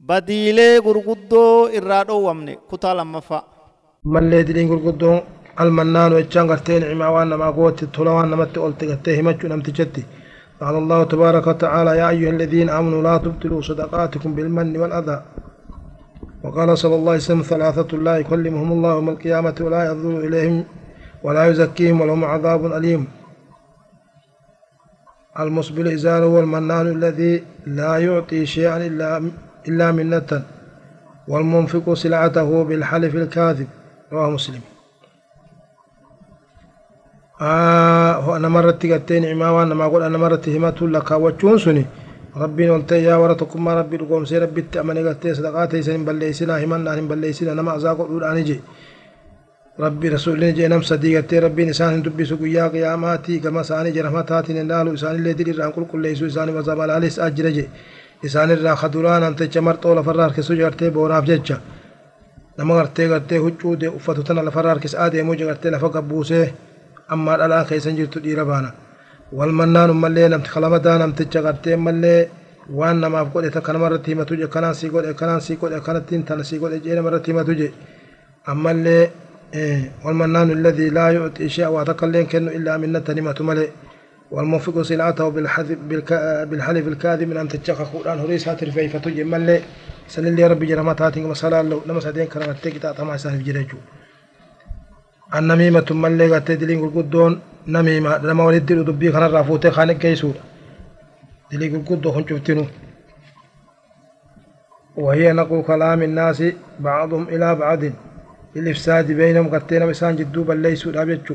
badiilee gurguddoo irraa dhoowwamne kutaa lammaffaa mallee diliin gurguddoon almannaanu jechaan gartee nicmaa waan namaa gootti tola waan namatti olte gartee himachuu namtichatti قال الله تبارك وتعالى يا أيها الذين آمنوا لا تبطلوا صدقاتكم بالمن والأذى وقال صلى الله عليه وسلم ثلاثة لا يكلمهم الله يوم القيامة ولا ينظر إليهم ولا يزكيهم ولهم عذاب أليم المسبل إزاره والمنان الذي لا يعطي شيئا إلا إلا منة والمنفق سلعته بالحلف الكاذب. رواه مسلم. آه أنا مرت قتين عما وأنا ما أقول أنا مرت همت لك. وجون سني ربي نلتي يا ورتكم ما ربي لقوم سي ربي تأمني قتين صدقاتي سن بليسنا همنا هم بليسنا نما أزاق أقول أنجي ربي رسول نجي نم صديقتي ربي نسان دبي سقيا قياماتي. كما ساني جرمتاتي نندالو إسان اللي دي ران كل كل يسو إسان وزابال عليس أجرجي الرا خدران أنت جمرت ولا فرار كسو جرتي بوراف ججا nama gartee gartee huccuu uffatu tana lafarraa harkis adeemuu gartee lafa gabbuusee ammaa dhalaa keessan jirtu dhiira baana wal mannaan ummallee namti kalamadaa namticha gartee mallee waan namaaf godhe ta kanamarratti himatu je kanaan sii godhe kanaan sii godhe kanattiin tana sii godhe jee namarratti himatu je ammallee والمنان الذي لا يعطي شيئا واتقلين كنه إلا منة نمة ملئ والمنفق سلعته بالحذف بالحلف الكاذب من أن تتشخ قرآن هريس هاتر في فتجي ملئ سن اللي ربي جرمات هاتين مسألة لو لما سدين كرمت تكتا تما سان جرجو النميمة ملي قد دلين قدون نميمة لما ولد دلو دبي خنا رافوتي خانق كيسو. دلين قدو خن شفتنو وهي نقل كلام الناس بعضهم إلى بعض. للإفساد بينهم قتين مسان جدو بل ليسوا الأبيتشو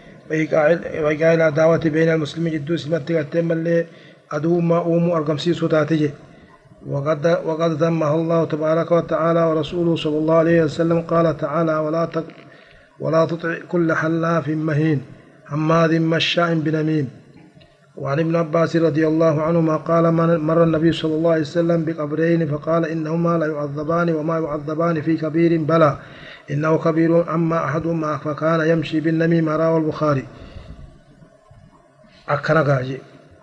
وإيقاع العداوة بين المسلمين جدو سمت قتم اللي أدو ما أومو أرقم سيسو تاتجي وقد وقد ذمه الله تبارك وتعالى ورسوله صلى الله عليه وسلم قال تعالى ولا تق ولا تطع كل حلاف مهين حماد مشاء بنميم. وعن ابن عباس رضي الله عنهما قال مر النبي صلى الله عليه وسلم بقبرين فقال إنهما لا يعذبان وما يعذبان في كبير بلى. إنه كبير أما أحدهما فكان يمشي بالنميم رواه البخاري. أكنا قاجي.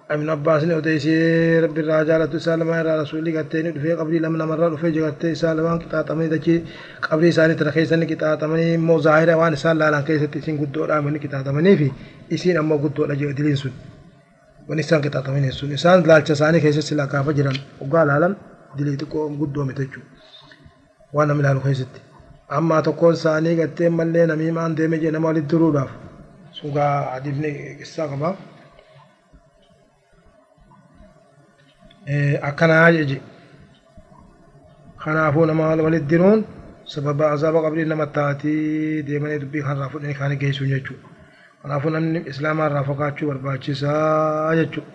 ابن عباس نے ادیسی رب الراجالة سالما را رسولی گتے نے دفے قبری لمن مرہ دفے جگتے سالما کی تاتمنی دچی قبری سانی ترخیسن کی تاتمنی مو ظاہر وان سال لالان کیسے سین گدو را من کی تاتمنی فی اسین أمو گدو لجی دلین سن. ونسان کی تاتمنی سن. انسان لالچ سانی کیسے سلا کا فجرن وقال لالن دلی کو گدو متچو وأنا ملال کیسے کون سانی گتے ملے نمیمان دے میں جنم ولد دروداف سوگا عدیبنے قصہ قبا akkanaa jeje kanaafuu nama walit diruun sababa azaaba qabrii nama taatii deemanii dubbii kanarraa fudhanii kaanii geessuun jechuudha. kanaafuu namni islaamaa irraa fagaachuu barbaachisaa jechuudha.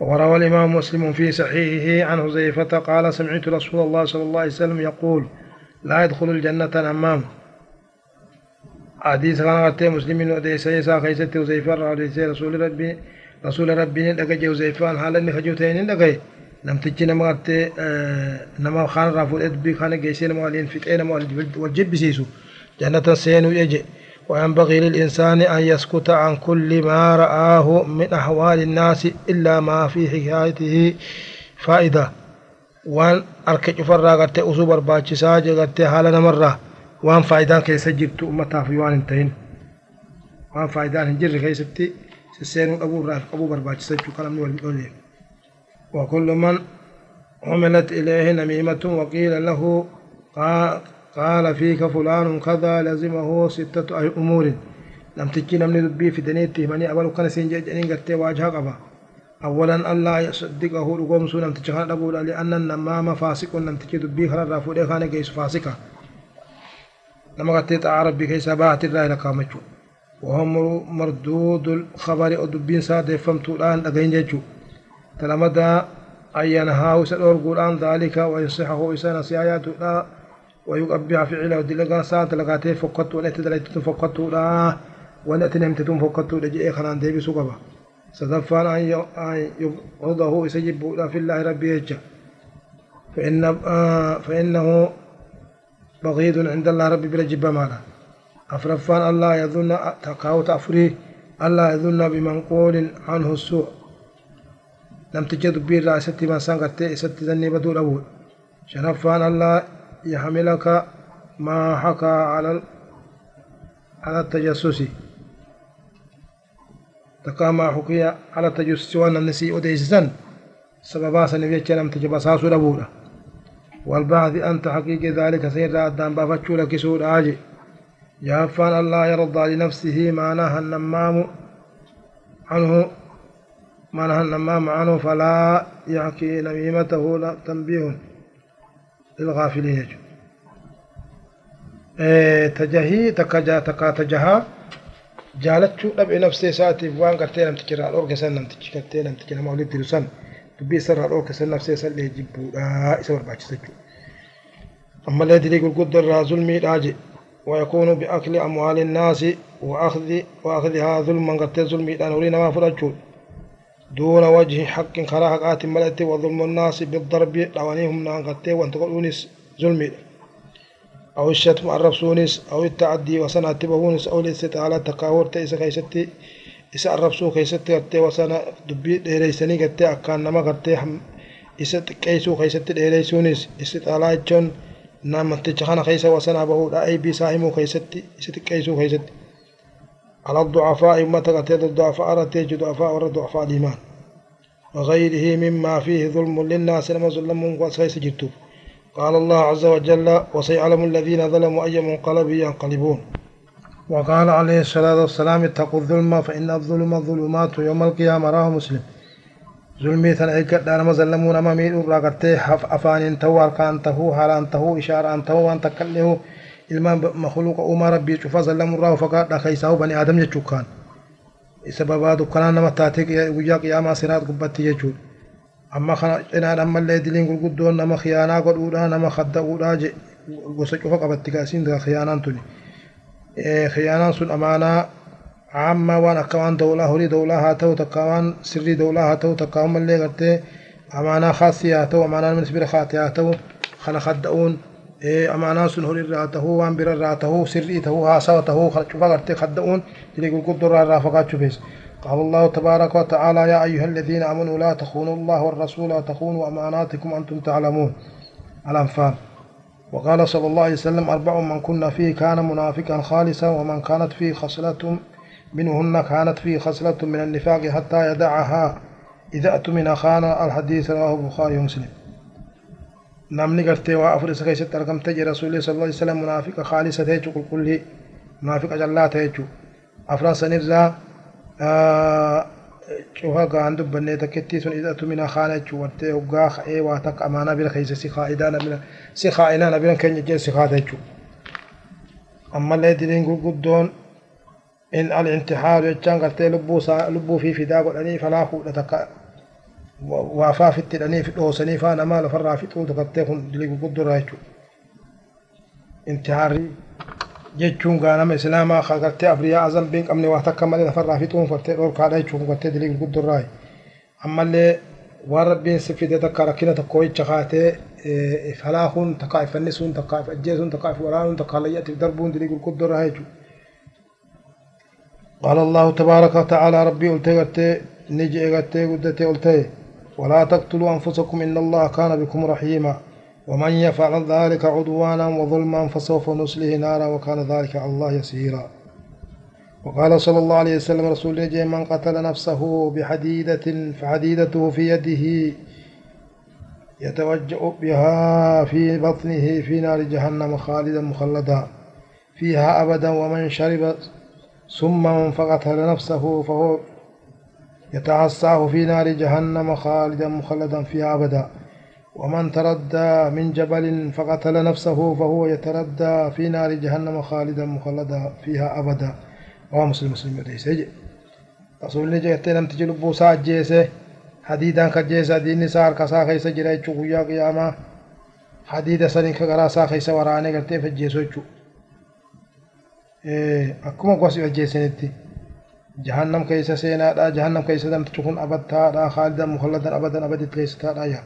وروى الإمام مسلم في صحيحه عن حذيفة قال سمعت رسول الله صلى الله عليه وسلم يقول لا يدخل الجنة أمام حديث كان قلت مسلم وديس يسا خيست حذيفة رسول ربي رسول ربي دقى جوزيفان حالا إني خجوتين دقى namtichi nama gartee nama kaan irraa dubbii kana geessee nama waliin fixee nama wal jibbisiisu jannatan seenuu jeje وينبغي للإنسان أن يسكت عن كل ما رآه من أحوال الناس إلا ما في حكايته فائدة. وان أركج فرا قرتي أصوب أرباتش ساجة قرتي حالا مرة وان فائدان كيس جبت أمتا في وان انتهين وان فائدان هنجر كيس سيسين أبو راف أبو برباج سجو كلام والمؤلف وكل من عملت إليه نميمة وقيل له قال فيك فلان كذا لزمه ستة أمور لم تجي نمني دبي في دنيتي مني أول كان سينجي جنين قرتي واجها قبا أولا الله يصدقه لقوم سو لم تجي أبو لأن النمام فاسق لم تجي دبي خلال رافو دي خاني جيس فاسقة لما قرتي تعرف بكي سبات الله لقامتشو وهم مردود الخبر أدبين سادة فمتو الآن أغين جيجو تلمدا أن ينهاو سنور قرآن ذلك ويصحه إسان سيايات ويقبع فعله دلقان ساعة لقاتي فقط ونأتي دلائتتون فقط لا ونأتي نمتتون فقط لجئي خنان ديبي سقبا صدفان أن يبغضه يسجب في الله ربي يجا. فإن آه فإنه بغيض عند الله ربي بلا جب مالا. أفرفان الله يظن تقاو تأفريه الله يظن بمنقول عنه السوء. لم تجد بير رأستي ما سانقت ست ذني بدول أول. شرفان الله يحملك ما حكى على على التجسس. ما حكي على وأن النسي أديسسا سببا سنبيتش لم تجبساس أبولا والبعض أنت حقيقة ذلك سير أدام بافتشو لك سود آجي. يافان الله يرضى لنفسه ما نهى النمام عنه. ما نهى النمام عنه فلا يحكي نميمته تنبيه للغافلين. إيه تجهي تكجا تكا تجها جالتشو دبع نفسي ساتي وان قرتي لم تجرى الأورك سن لم تجرى لم تجرى ما ولد تلسن تبي سر الأورك سن نفسي سن لي جبو آه إسور باچسجو أما الذي يقول قدر ظلمي راجي ويكون بأكل أموال الناس وأخذ وأخذها ظلما قد ظلمي دان ورينا ما فرجو دون وجه حق خرا حقات ملأت وظلم الناس بالضرب دوانيهم نان قد وان تقولونس ظلمي أو الشتم الربسونس أو التعدي وسنة تبهونس أو الاستطالة تقاور تيسا كيستي إسا الربسو كيستي قد وسنة دبي ديريسني قد أكان نما قد إسا كيسو كيستي ديريسونس استطالة جون نامتج خانا خيسا وسنا به أي بساهم خيستي ست كيسو خيستي. على الضعفاء ما تقتل الضعفاء رتيج ضعفاء ورد ضعفاء الإيمان. وغيره مما فيه ظلم للناس لما ظلم وسيس جرتو قال الله عز وجل وسيعلم الذين ظلموا أي منقلب ينقلبون. وقال عليه الصلاة والسلام اتقوا الظلم فإن الظلم الظلمات يوم القيامة. راه مسلم. ظلمي ثنعي كدار مظلمون أمامي راكتي حف أفان انتهو أركا انتهو حال انتهو إشارة انتهو وانت كله إلما مخلوق أوما ربي شفا ظلم الله فقال خيساه بني آدم جتشو كان إسبابا دكنا نمتاتيك يا قيامة سرات قبتي جتشو amma kana cinaan ammallee diliin gurguddoon nama khiyaanaa godhuudha nama kadda'uudha gosa cufa qabatti kaasiin khiyaanaan tuni. Khiyaanaan sun amaanaa عامة وان أكوان دولة هوري دولة هاتو تكوان سري دولة هاتو تكوان من اللي قلت أمانة خاصية هاتو أمانة من سبيل خاتي هاتو خلا خدعون إيه أمانة سن هوري راته وان بير راته سري تهو هاسا تهو خلا شوفا قلت خدعون اللي يقول قدر رافقات شوفيس قال الله تبارك وتعالى يا أيها الذين آمنوا لا تخونوا الله والرسول وتخونوا أماناتكم أنتم تعلمون. الأنفال. وقال صلى الله عليه وسلم أربع من كنا فيه كان منافقا خالصا ومن كانت فيه خصلة منهن كانت فيه خصلة من النفاق حتى يدعها. إذا أتمن خان الحديث رواه البخاري ومسلم. نمني قرتي وافر سكيست تركم تجي رسول الله صلى الله عليه وسلم؟ منافق خالصة تيجو كل كله منافق جلا تيجو أفرا سنرزا شوها قاعد دبني تكتي سن إذا أتمن خان جو ورتي وقا خئي واتك أمانة بلا خيس سخائدان بلا سخائنا بلا كن يجي سخاتيجو أما اللي دين قدون إن الانتحار يجان قرتي لبو سا لبو في فدا قلني فلا خود تك وافا في التلني في دوسني فانا ما لفرا في طول تقتي كن دلي قدر رايچو انتحاري. Jechuun gaa nama islaamaa ka gartee afriyaa azan biin qabne waa takka malee lafarraa fixuun fartee dhorkaadha jechuun gartee dilii gurguddurraa ammallee waan rabbiin si fide takka rakkina tokko jecha kaatee falaahuun takka if fannisuun takka if ajjeesuun takka if waraanuun takka layyatiif darbuun dilii gurguddurraa jechuudha. قال الله تبارك وتعالى ربي قلت نجي قلت قلت ولا تقتلوا أنفسكم إن الله كان بكم رحيما ومن يفعل ذلك عدوانا وظلما فسوف نصله نارا وكان ذلك على الله يسيرا. وقال صلى الله عليه وسلم رسول الله من قتل نفسه بحديدة فحديدته في يده يتوجأ بها في بطنه في نار جهنم خالدا مخلدا فيها أبدا ومن شرب ثم فقتل نفسه فهو يتعصاه في نار جهنم خالدا مخلدا فيها أبدا. ومن تردى من جبل فقتل نفسه فهو يتردى في نار جهنم خالدا مخلدا فيها أبدا رواه مسلم مسلم يجي رسول الله جاءت لم تجي لبو ساعة جيسه حديدا كجيسه دين سار كسا خيس جرى يا قيامة hadiida saniin ka garaasaa keessa waraanee gartee fajjeessu jechuudha. akkuma gosi ajjeesanitti jahannam keessa seenaadha jahannam keessa namtichi kun abattaadha khaalidan mukhalladan abadan abaditti keessa taadha yaa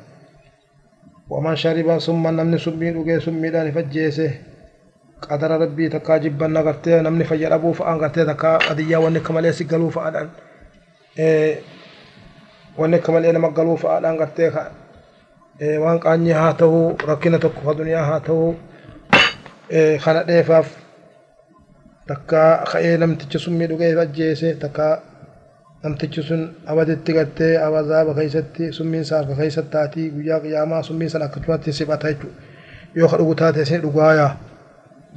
waman shariba summa namni summii dhugee summiidhaan if ajjeese qadara rabbii takkaa jibbanna gartee namni fayya dhabuu fa'aan gartee takkaa qadiyyaa wanni akka malee si galuu fa'aadhaan wanni akka malee nama galuu fa'aadhaan gartee waan qaanyii haa ta'uu rakkina tokko ka duniyaa haa ta'uu kana dheefaaf takka ka'ee namtichi summii dhugee ajjeese takka namtichi sun abaditti gartee abazaaba keessatti summiin isaa harka keessatti taatii guyyaa qiyaamaa summiin sana akkasumatti siphata jechuudha yoo ka dhugu taate isin dhugaayaa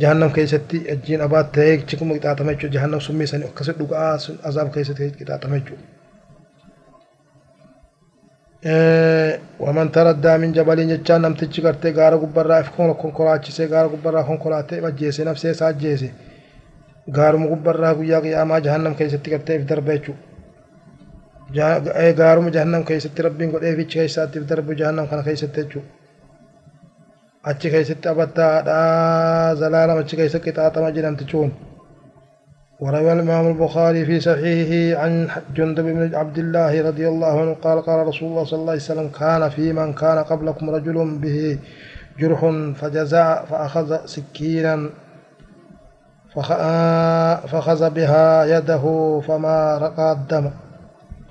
jahannam keessatti ajjiin abaat ta'ee chikuma qixaaxama jechuudha jahannam summii sanii akkasitti dhugaa azaaba keessatti qixaaxama jechuudha. waman taraddaa min jabaliin jechaan namtichi gartee gaara gubbarraa if konkolaachisee gaara gubbarraa konkolaatee ajjeese nafsee isaa ajjeese gaaruma gubbarraa guyyaa qiyaamaa jahannam keessatti gartee if darba jechuudha gaaruma jahannam keessatti rabbiin godhee fichi keessaatti if darbu jahannam kana keessatti jechuudha achi keessatti abattaadha zalaalam achi keessatti qixaaxama jedhamtichi kun وروى الإمام البخاري في صحيحه عن جندب بن عبد الله رضي الله عنه قال قال رسول الله صلى الله عليه وسلم كان في من كان قبلكم رجل به جرح فجزع فأخذ سكينا فخذ بها يده فما رقى الدم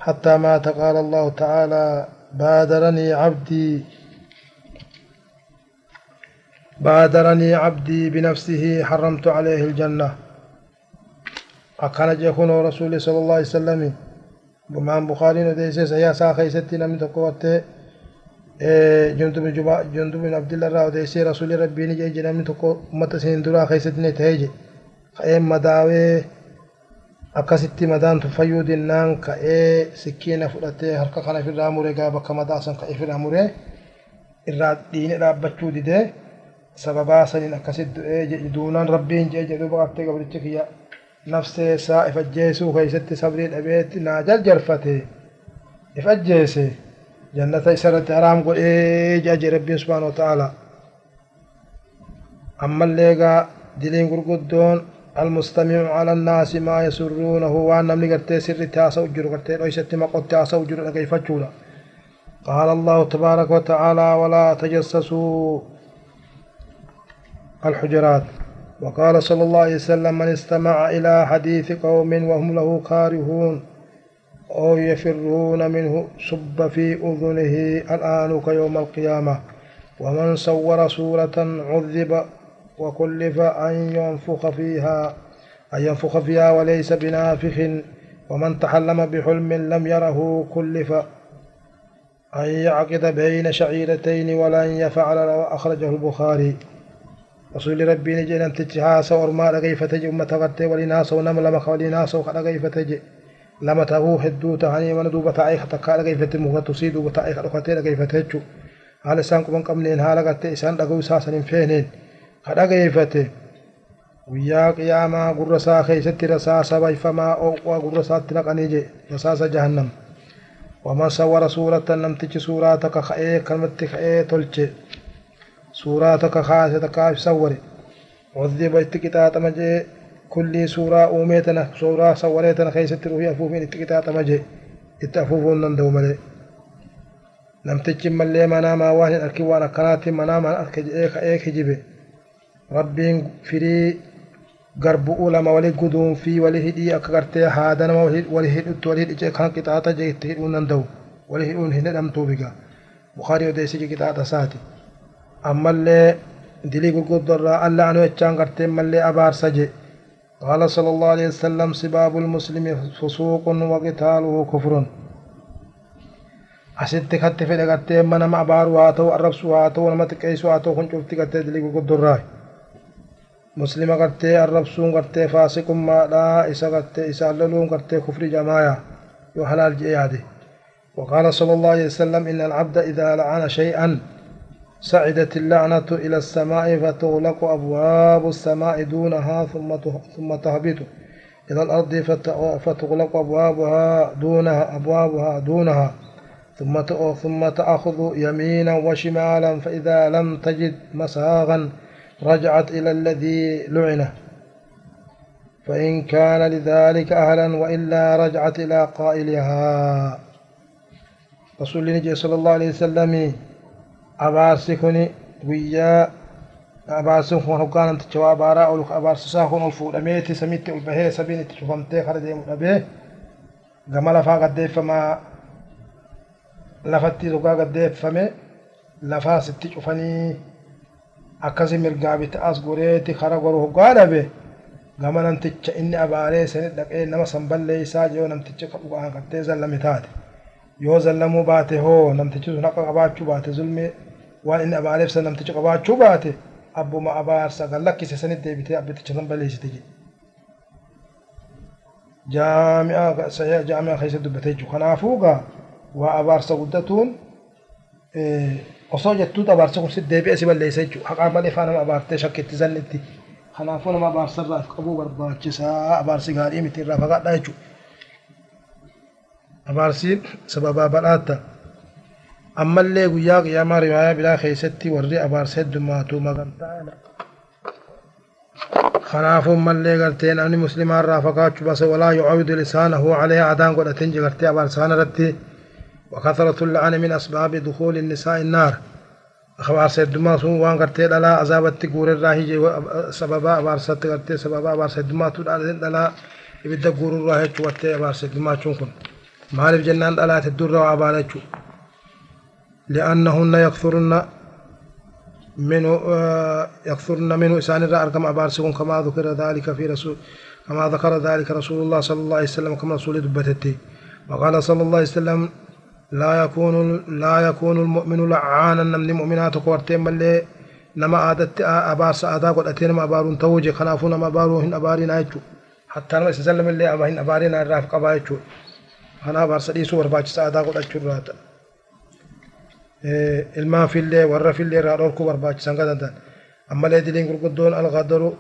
حتى مات. قال الله تعالى بادرني عبدي بادرني عبدي بنفسه حرمت عليه الجنة. أكان جيخون رسول صلى الله عليه وسلم. بمان بخاري نديس سيا ساخي ستين من تقوات إيه، جند بن جبا جند بن عبد الله راو ديس رسول ربي نجي جنا من تقو متسين درا خيستين تهجي خيم مداوي akkasitti madaan tuffayyuu dinnaan ka'ee sikkiina fudhatee harka kana ofirraa muree gaa bakka madaa san ka'ee ofirraa muree irraa dhiine dhaabbachuu didee sababaa saniin akkasitti du'ee duunaan rabbiin jee jedhu baqattee gabrichi kiyya nafsee isaa if ajjeesuu keessatti sabrii dhabeetti naa jarjarfate if ajjeese jannata isa irratti haraam godhee jaje rabbiin subhaanahu wa ta'ala ammallee gaa diliin gurguddoon المستمع على الناس ما يسرونه وأن نمني قرتي سر تاسو جرو قرتي ليست ما قد تاسو جرو كيف قال الله تبارك وتعالى ولا تجسسوا الحجرات. وقال صلى الله عليه وسلم من استمع إلى حديث قوم وهم له كارهون أو يفرون منه صب في أذنه الآن كيوم القيامة ومن صور سورة عذب وكلف أن ينفخ فيها أن ينفخ فيها وليس بنافخ. ومن تحلم بحلم لم يره كلف أن يعقد بين شعيرتين ولن يفعل أخرجه البخاري. رسول ربي نجي نمتج هاسا ورما رغي فتجي. أمة غرتي ولناسا ونم لما خوليناسا وخرغي فتجي. لما تهو هدو تهاني من دوبة عيخ تكا رغي فتي. سيدو بتعيخ رغتي رغي فتجو. حال سانكو من قمنين حال غرتي إسان رغو ساسا فينين. خرغي فتي ويا قياما قرسا خيستي رساسا بيفما أوقوا قرسا تنقني جي رساسا جهنم وما صور سورة نمتج سوراتك خئي كلمتك خئي تلجي suuraa takka kaase takkaaf sawware. عذب اتكتات مجي كل سورة أوميتنا سورة سوريتنا خيست روحي أفوفين اتكتات مجي اتأفوفون نندو ملي لم تجم ملي مناما واهن أركي وأنا كانت مناما أركي إيك إيك جبه ربين فري garbu ربين فري غرب أولى ما ولي قدوم في ولي هدي أكغرتي هادان ما ولي هدي تولي هدي جاي كان كتاتا جاي تهد ونندو ولي هدي ونهن لم توبقى بخاري وديسي جاي كتاتا ساتي. أما اللي دلي قل قد درى ألا أنو يتشان غرتي ما اللي أبار سجي. قال صلى الله عليه وسلم سباب المسلم فسوق وقتاله كفر. أسنتي خطي في لغتي ما نما أبار واتو أرب سواتو ونما تكيسواتو خنشوفتي قد دلي قل قد درى muslima gartee arrabsuun gartee faasiqummaadhaa isa gartee isaan loluun gartee kufri jamaaya yoo halaal je'e yaade. وقال صلى الله عليه وسلم إن العبد إذا لعن شيئا صعدت اللعنة إلى السماء فتغلق أبواب السماء دونها ثم ثم تهبط إلى الأرض فتغلق أبوابها دونها أبوابها دونها ثم ثم تأخذ يمينا وشمالا فإذا لم تجد مساغا رجعت إلى الذي لعنه. فإن كان لذلك أهلا وإلا رجعت إلى قائلها. رسول الله صلى الله عليه وسلم أبارسكني ويا أبارسن خون هقان أنت تشوا أبارا أو أبارسسا خون الفودميتي سميت البهي سبين تشوفمتي خرج مدبه جمال فاقد فما lafatti dhugaa gaddeeffame lafaa sitti cufanii akkasi mirgaa bita'as goreeti kara goru hoggaa dhabe gama namticha inni abaaree sani dhaqee nama san balleeysaa yoo namticha dhugaan qattee zallame taate yoo zallamuu baate hoo namtichi sun haqa qabaachuu baate zulmee waan inni abaareef san namticha qabaachuu baate abbuma abaarsa gallakkise sanit deebitee abbiticha san balleeysite jedhe jaami'a jaami'a keessa dubbatee jiru kanaafuu gaa waa abaarsa guddatuun osoo jettuutu abaarsa kun si deebi'e si balleessa jechuudha haqaa malee faa nama abaartee shakkitti zannitti kanaafuu nama abaarsa irraa qabuu barbaachisaa abaarsi gaarii miti irraa fagaadhaa jechuudha. Abaarsiin sababaa badhaatta ammallee guyyaa qiyaamaa riwaayaa biraa keessatti warri abaarsa heddummaatu magantaadha. kanaafuu mallee gartee namni muslimaa irraa fagaachuu basa walaa yucawwidu lisaanahu calee adaan godhatin gartee abaarsaana irratti وكثرة اللعن من أسباب دخول النساء النار. أخبار سيدما سون وان قرتي دلا عذاب تقور الراهي سببا. أبار ست قرتي سببا. أبار سيدما تو دلا يبدا قور الراهي چوتي أبار سيدما چون مالف جنان دلا تدر وعبالة لأنهن يكثرن منه يكثرن منه إسان الرأى أرقم أبار سيكون كما ذكر ذلك في رسول كما ذكر ذلك رسول الله صلى الله عليه وسلم كما رسول دبتتي. وقال صلى الله عليه وسلم لا يكون لا يكون المؤمن لعانا. من مؤمنات كورتين بل نما عادت أبارس أدا قد أتين ما أبارون توجي. خنافون ما أباروهن أبارين أيجو حتى نما سلم اللي أباهن أبارين الراف قبايجو خنا أبارس دي سور باج أدا قد أجو رات ilmaan fillee warra fillee irraa dhorkuu barbaachisan gadantan ammalee diliin gurguddoon alqadaru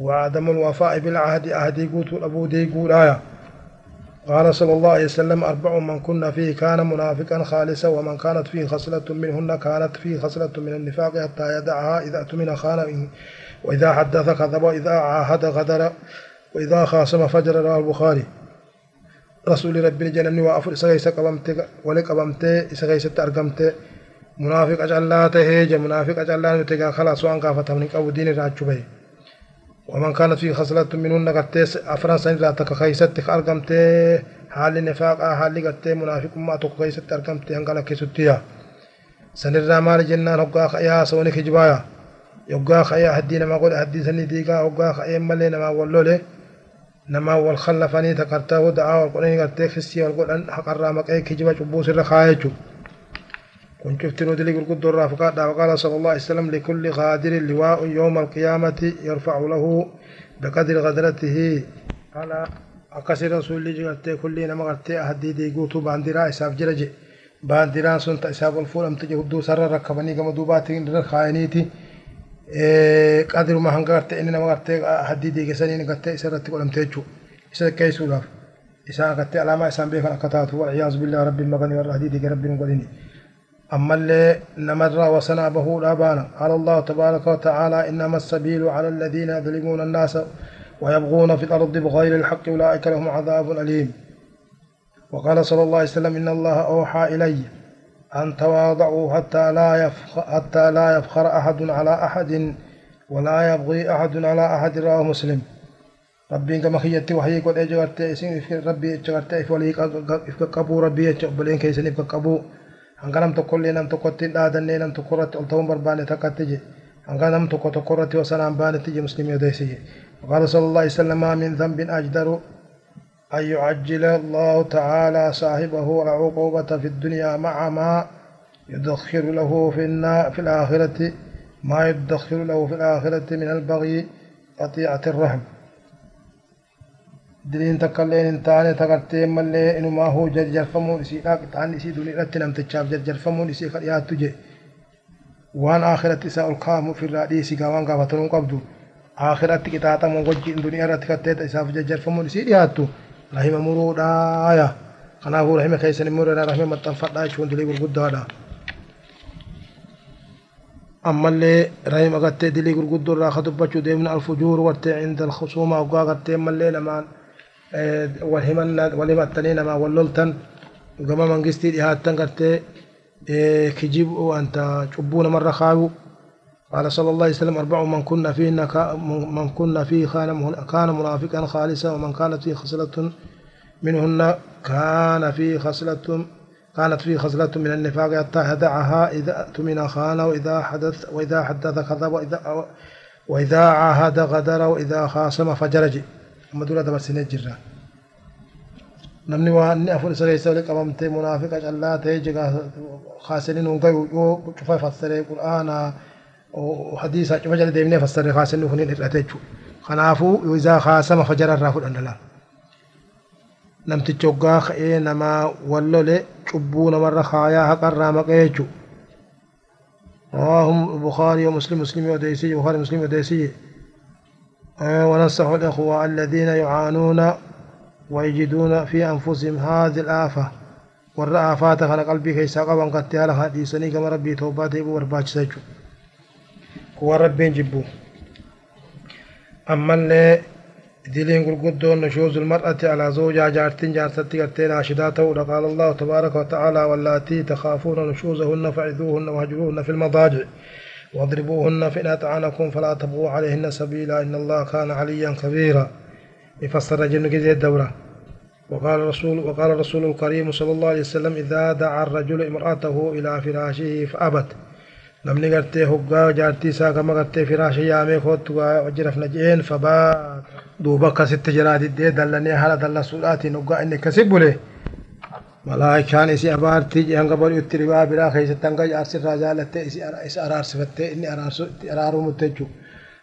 وعدم الوفاء بالعهد. عهدي قوت أبو دي قولايا قال صلى الله عليه وسلم أربع من كنا فيه كان منافقا خالصا ومن كانت فيه خصلة منهن كانت فيه خصلة من النفاق حتى يدعها إذا أتمن خان وإذا حدث كذب وإذا عاهد غدر وإذا خاصم فجر رواه البخاري. رسول ربي جنني وأفر إسغيس قبمت ولك قبمت إسغيس أرقمت. منافق أجعل لا تهيج منافق أجعل لا نتقى خلاص وأن قافت من قو دين راجبه ومن كانت فيه خصلة منهن قتيس أفران سن لا تكخيست أرقمت حال النفاق حال قت منافق ما تكخيست أرقمت هنقل كيستيا. سن الرمال جنان هقا خيا سوني خجبايا. يقا خيا هدينا ما قول هدي سني ديقا هقا خيا ملي نما ولولي. نما والخلفني تكرتا ودعا والقرآن قت خسي والقرآن حق الرامك أي خجبا شبوس الرخايجو كن شفت نودلي قلقد الرافقات وقال صلى الله عليه وسلم لكل غادر لواء يوم القيامة يرفع له بقدر غدرته على أكسر رسول جغلت كل نما قلت أهدي دي قوتو باندرا إساف جرجي. باندرا سنت إساف الفول أم تجي هدو سر ركبني كما دوبات خائنيتي. قدر ما هنغرت إن نما قلت أهدي دي كسنين قلت إسرت قلم تيجو. إسر كيسو لاف إسا قلت علامة إسان بيخن أكتاته والعياذ بالله رب المغني والرهدي دي رب المغني. أما اللي نمر وصنع به الأبانا قال الله تبارك وتعالى إنما السبيل على الذين يظلمون الناس ويبغون في الأرض بغير الحق أولئك لهم عذاب أليم. وقال صلى الله عليه وسلم إن الله أوحى إلي أن تواضعوا حتى لا يفخر, حتى لا يفخر أحد على أحد ولا يبغي أحد على أحد رواه مسلم. ربي كما خيتي وحي قد أجرت ربي أجرت إفولي إفكا ربي أجرت كيسن إفكا hanga nam tokkollee nam tokkotti hin dhaadannee nam tokko irratti ol ta'uun barbaanne takkatti je hanga nam tokko tokko irratti wasanaan baanetti je muslimii odeessi je وقال صلى الله عليه وسلم ما من ذنب أجدر أن يعجل الله تعالى صاحبه العقوبة في الدنيا مع ما يدخر له في في الآخرة ما يدخر له في الآخرة من البغي قطيعة الرحم دلين تكلين انتان تغرتين ملي انما هو جرجر فمو نسي اك تاني سي دوني رت نم تشاف جرجر فمو نسي قد يا تجي وان اخرت سا القام في الرئيس غوان غفتن قبض اخرت كي تاتا مو وجي دوني رت كت تساف جرجر فمو نسي يا تو رحم مرودا يا أنا هو رحم كيسن مرودا رحم متفدا شون دلي بغدادا ammallee rahim agartee dilii gurguddoo irraa ka dubbachuu deemna alfujuur warte inda alkhusuuma ogaa agartee mallee lamaan wal himanna wal himattanii namaa wal loltan gama mangistii dhihaattan gartee kijibu wanta cubbuu namarra kaayu قال صلى الله عليه وسلم أربع من كنا فيه من كنا فيه كان منافقا خالصا ومن كانت فيه خصلة منهن كان فيه خصلة كانت فيه خصلة من النفاق. حتى يدعها إذا اؤتمن خان وإذا حدث وإذا حدث كذب وإذا وإذا عاهد غدر وإذا خاصم فجرج. أما دولة بس نجرا namni waan inni afur isa keessa wali qabamtee munaafiqa callaa ta'ee jigaa kaasanii nuun gayu yoo cufa fassaree qur'aanaa hadiisa cufa jala deemnee fassaree kaasanii kun hin hir'ate jechuudha. Kanaafuu isaa kaasama fajara irraa fudhan dalaan. Namtichi hoggaa ka'ee namaa wallole cubbuu namarra kaayaa haqarraa maqee jechuudha. رواه البخاري ومسلم مسلم وديسي بخاري مسلم وديسي وننصح الإخوة الذين يعانون ويجدون في أنفسهم هذه الآفة. والرآفات خلق قلبي كيسا قبا قد تيالا حديثني كما ربي توباتي بو ورباج سجو هو ربي جبو. أما اللي دلين قلقدون نشوز المرأة على زوجها جارتين جارتي قرتين عاشداته قال الله تبارك وتعالى واللاتي تخافون نشوزهن فعذوهن وهجروهن في المضاجع. واضربوهن فإن أطعنكم فلا تبغوا عليهن سبيلا إن الله كان عليا كبيرا فسر جن الدورة وقال الرسول وقال الرسول الكريم صلى الله عليه وسلم إذا دعا الرجل امرأته إلى فراشه فأبت. لم نغرتي هقا جارتي ساقا ما غرتي فراشي يا أمي خوت وجرف فبا دوبك ست جرادي دي دلني هلا دل سؤاتي نقا إني كسبوا malaayikaan isi abaartii jee hanga bari'utti ribaa biraa keessatti hanga jaarsirraa jaalattee isi araarsifattee inni araaramutti jechuudha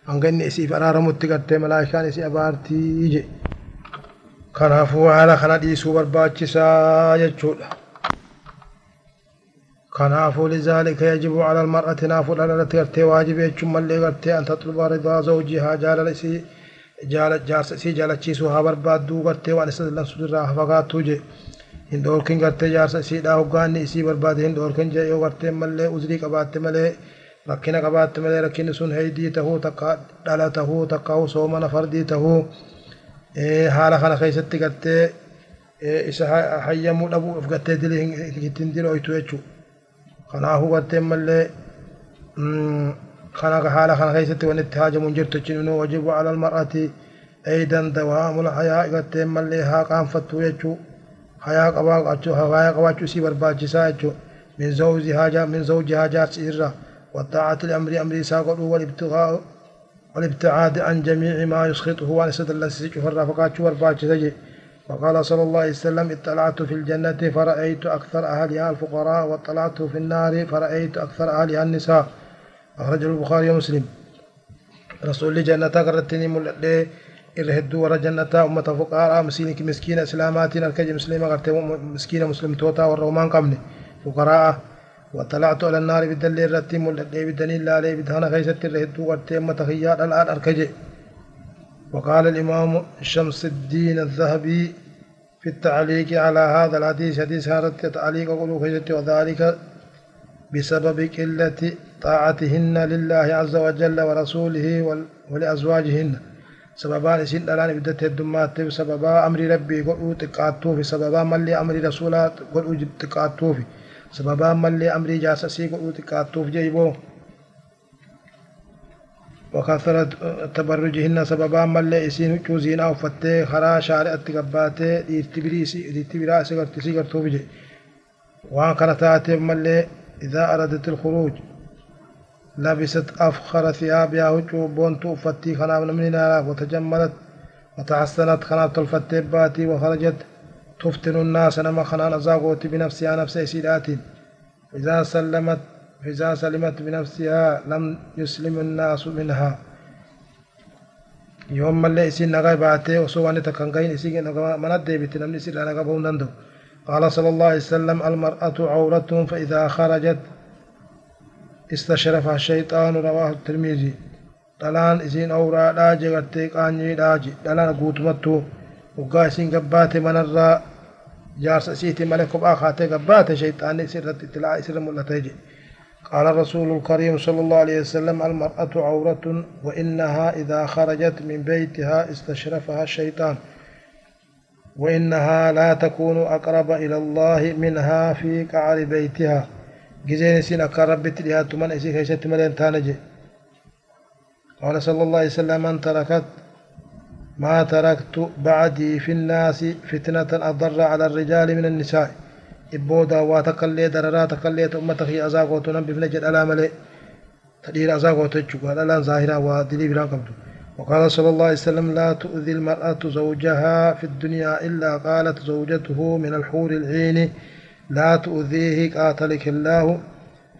hanga inni isiif araaramutti gartee malaayikaan isi abaartii je kanaafuu haala kana dhiisuu barbaachisaa jechuudha. كنافو لذلك يجب على المرأة نافو لالت غرتي واجب يجم اللي غرتي أن تطلب رضا زوجها جال لسي جال جارس سي جال تشيسو هابر بادو غرتي وان سد لن سد راه فقاتو جي hin dhoorkin gartee jaarsa isiidha hoggaanni isii barbaade hin dhoorkin jee yoo gartee mallee uzrii qabaatte malee rakkina qabaatte malee rakkinni sun heydii tahuu takka dhala tahuu takka soomana fardii tahuu haala kana keessatti gartee isa hayyamuu dhabuu of gartee dilii hin dilooytu jechuudha. kanaafuu garteen mallee kana haala kana keessatti waan itti haajamuun jirtu jechuun wajibu ala almar'ati aydan dawaamul hayaa garteen mallee haa qaanfattu jechuu hayaa qabaachuu hayaa qabaachuu isii barbaachisaa jechuu min zawji haajaa min zawji haajaarsi irra والطاعة لأمر أمر ساقط والابتغاء والابتعاد عن جميع ما يسخطه وأن يسد السجع فرافقات والباج سجي وقال صلى الله عليه وسلم اطلعت في الجنة فرأيت أكثر أهلها الفقراء واطلعت في النار فرأيت أكثر أهلها النساء أخرجه البخاري ومسلم رسول الله جنة إرهدوا ورا جنة أمة فقراء مسكين مسكين إسلامات الكج مسلمة قرت مسكين مسلم توتا والرومان قمني فقراء واطلعت على النار بالدليل رتي ملدي بالدليل لا عليه بدهنا خيست إرهدوا قرت أمة خيار الآن أركجي وقال الإمام شمس الدين الذهبي في التعليق على هذا الحديث حديث هذا التعليق قلوك وذلك بسبب قلة طاعتهن لله عز وجل ورسوله ولأزواجهن. بدت الدمات سببا أمر ربي قلو تقاتو في سببا ملي أمر رسولات قلو تقاتو في سببا ملي أمر جاسسي قلو تقاتو في جيبو. وكثرة تبرجهن سببا ملء إسين كوزين أو فتة خرا شارع التقبات ديرتبريسي ديرتبراسي قرتسي قرتو بجي وان كانت ملء إذا أردت الخروج. لبست أفخر ثيابها وجوبون توفتي خناب من وتجملت وتحسنت خناب تلفتي باتي وخرجت تفتن الناس نما خنان زاغوتي بنفسها نفس سيدات إذا سلمت فإذا سلمت بنفسها لم يسلم الناس منها. يوم اللي إسين نغاي باتي وسواني تكنغين إسين من الديبت نمني سيلا نغابهم نندو. قال صلى الله عليه وسلم المرأة عورة فإذا خرجت استشرف الشيطان رواه الترمذي. دلان ازين أورا دا جغت قاني دا جي. دلان غوتمتو وقاسين غبات منرا. جارس سيتي ملك با خات غبات شيطان سرت تلا إسر ملتج قال الرسول الكريم صلى الله عليه وسلم المرأة عورة وإنها إذا خرجت من بيتها استشرفها الشيطان. وإنها لا تكون أقرب إلى الله منها في قعر بيتها. جزين سين أقرب تليات من إسي خيشت ملين تانجي. قال صلى الله عليه وسلم من تركت ما تركت بعدي في الناس فتنة أضر على الرجال من النساء. إبودا واتقلي دررا تقلي أمتك أزاغو تنبي في نجد ألا ملي تدير أزاغو تجو قال لا ظاهرا ودلي بلا قبض. وقال صلى الله عليه وسلم لا تؤذي المرأة زوجها في الدنيا إلا قالت زوجته من الحور العين لا تؤذيه قاتلك الله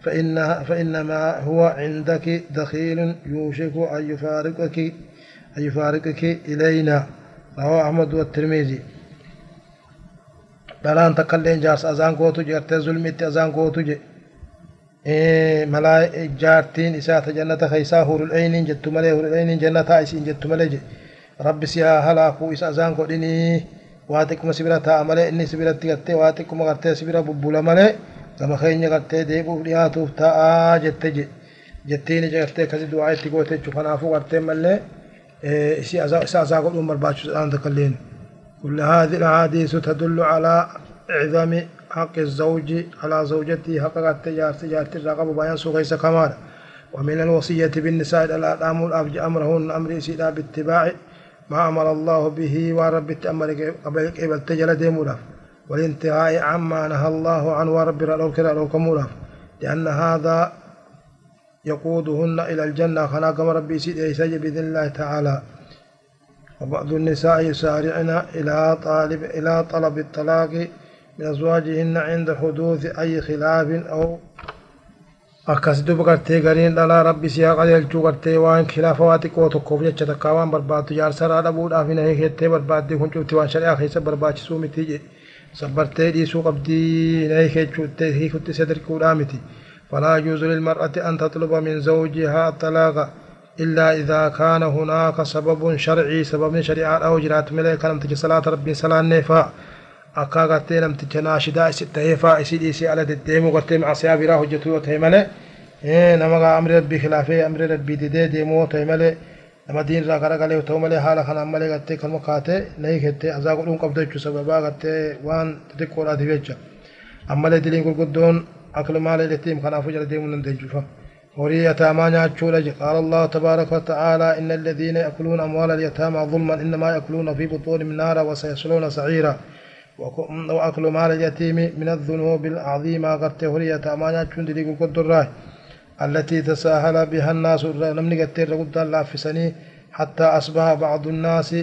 فإنها فإنما هو عندك دخيل يوشك أن يفارقك أن يفارقك إلينا. رواه أحمد والترمذي. بلان تقلين جارس أزان قوتو جرت ظلمت أزان قوتو جي. إيه، ملاي جارتين إساة جنة خيسا هور العين جت ملي هور العين جنة عيسين جنة ملي جنة رب سيها هلاكو إساة أزان قوتيني waa xiqquma sibira taa'a malee inni sibiratti gartee waa xiqquma gartee sibira bubbula malee gama keenya gartee deebi'uuf dhiyaatuuf taa'aa jette je jettiin ija gartee akkasi du'aa itti goote jechuudha kanaafuu gartee malee isa azaa godhuun barbaachisaadhaan takkailleen. كل هذه الأحاديث تدل على إعظم حق الزوج على زوجته حق التجار تجارة الرقب بيان سوغيس كمال ومن الوصية بالنساء الأمر الأفج أمرهن أمر سيدا باتباع ما أمر الله به ورب التأمر قبل تجل ديمولاف. والانتهاء عما نهى الله عنه ورب لو كمولاف لأن هذا يقودهن إلى الجنة. خلاق ربي سيد بإذن الله تعالى. وبعض النساء يسارعن إلى طالب إلى طلب الطلاق من أزواجهن عند حدوث أي خلاف أو akkas duba gartee gariin dhalaa rabbi siyaa qajeelchuu gartee waan khilaafa waa xiqqoo tokkoof jecha takkaa waan barbaaddu jaarsaraa dhabuudhaaf hin hiikettee barbaaddee kun cufti waan shari'aa keessa barbaachisuu miti je sabbartee dhiisuu qabdii hin hiikechuuttee hiikutti isa dirquudhaa miti falaa yuuzu lilmar'ati an tatluba min zawjihaa xalaaqa إلا إذا كان هناك سبب شرعي سبب شرعي أو جرات ملك لم تجي صلاة ربي صلاة نفا أكا قتي لم تجي ناشدا ستة فا إسيد إسي على الديم قتي مع سيابي راه جتو تيملة إيه نما أمر ربي خلافه أمر ربي دي ديمو تيملة nama diin irraa garagalee ta'u malee haala kanaan malee gartee kan makaate na hiikettee azaa godhuun qabdu jechuu sababaa gartee waan xixiqqoodhaatiif jecha ammalee diliin gurguddoon aklu maala ilettiim kanaafuu jala deemuu dandeechuufa. yataamaa nyaachuu je qaala allahu tabaaraka wataaalaa inna alladhiina yakuluuna amwaala alyataamaa ظلما إنما يأكلون في بطونهم نارا وسيصلون سعيرا وأكل مال اليتيم من الذنوب العظيمة قد هرية أمانة تندري قد التي تساهل بها الناس نمني قد الله في سني حتى أصبح بعض الناس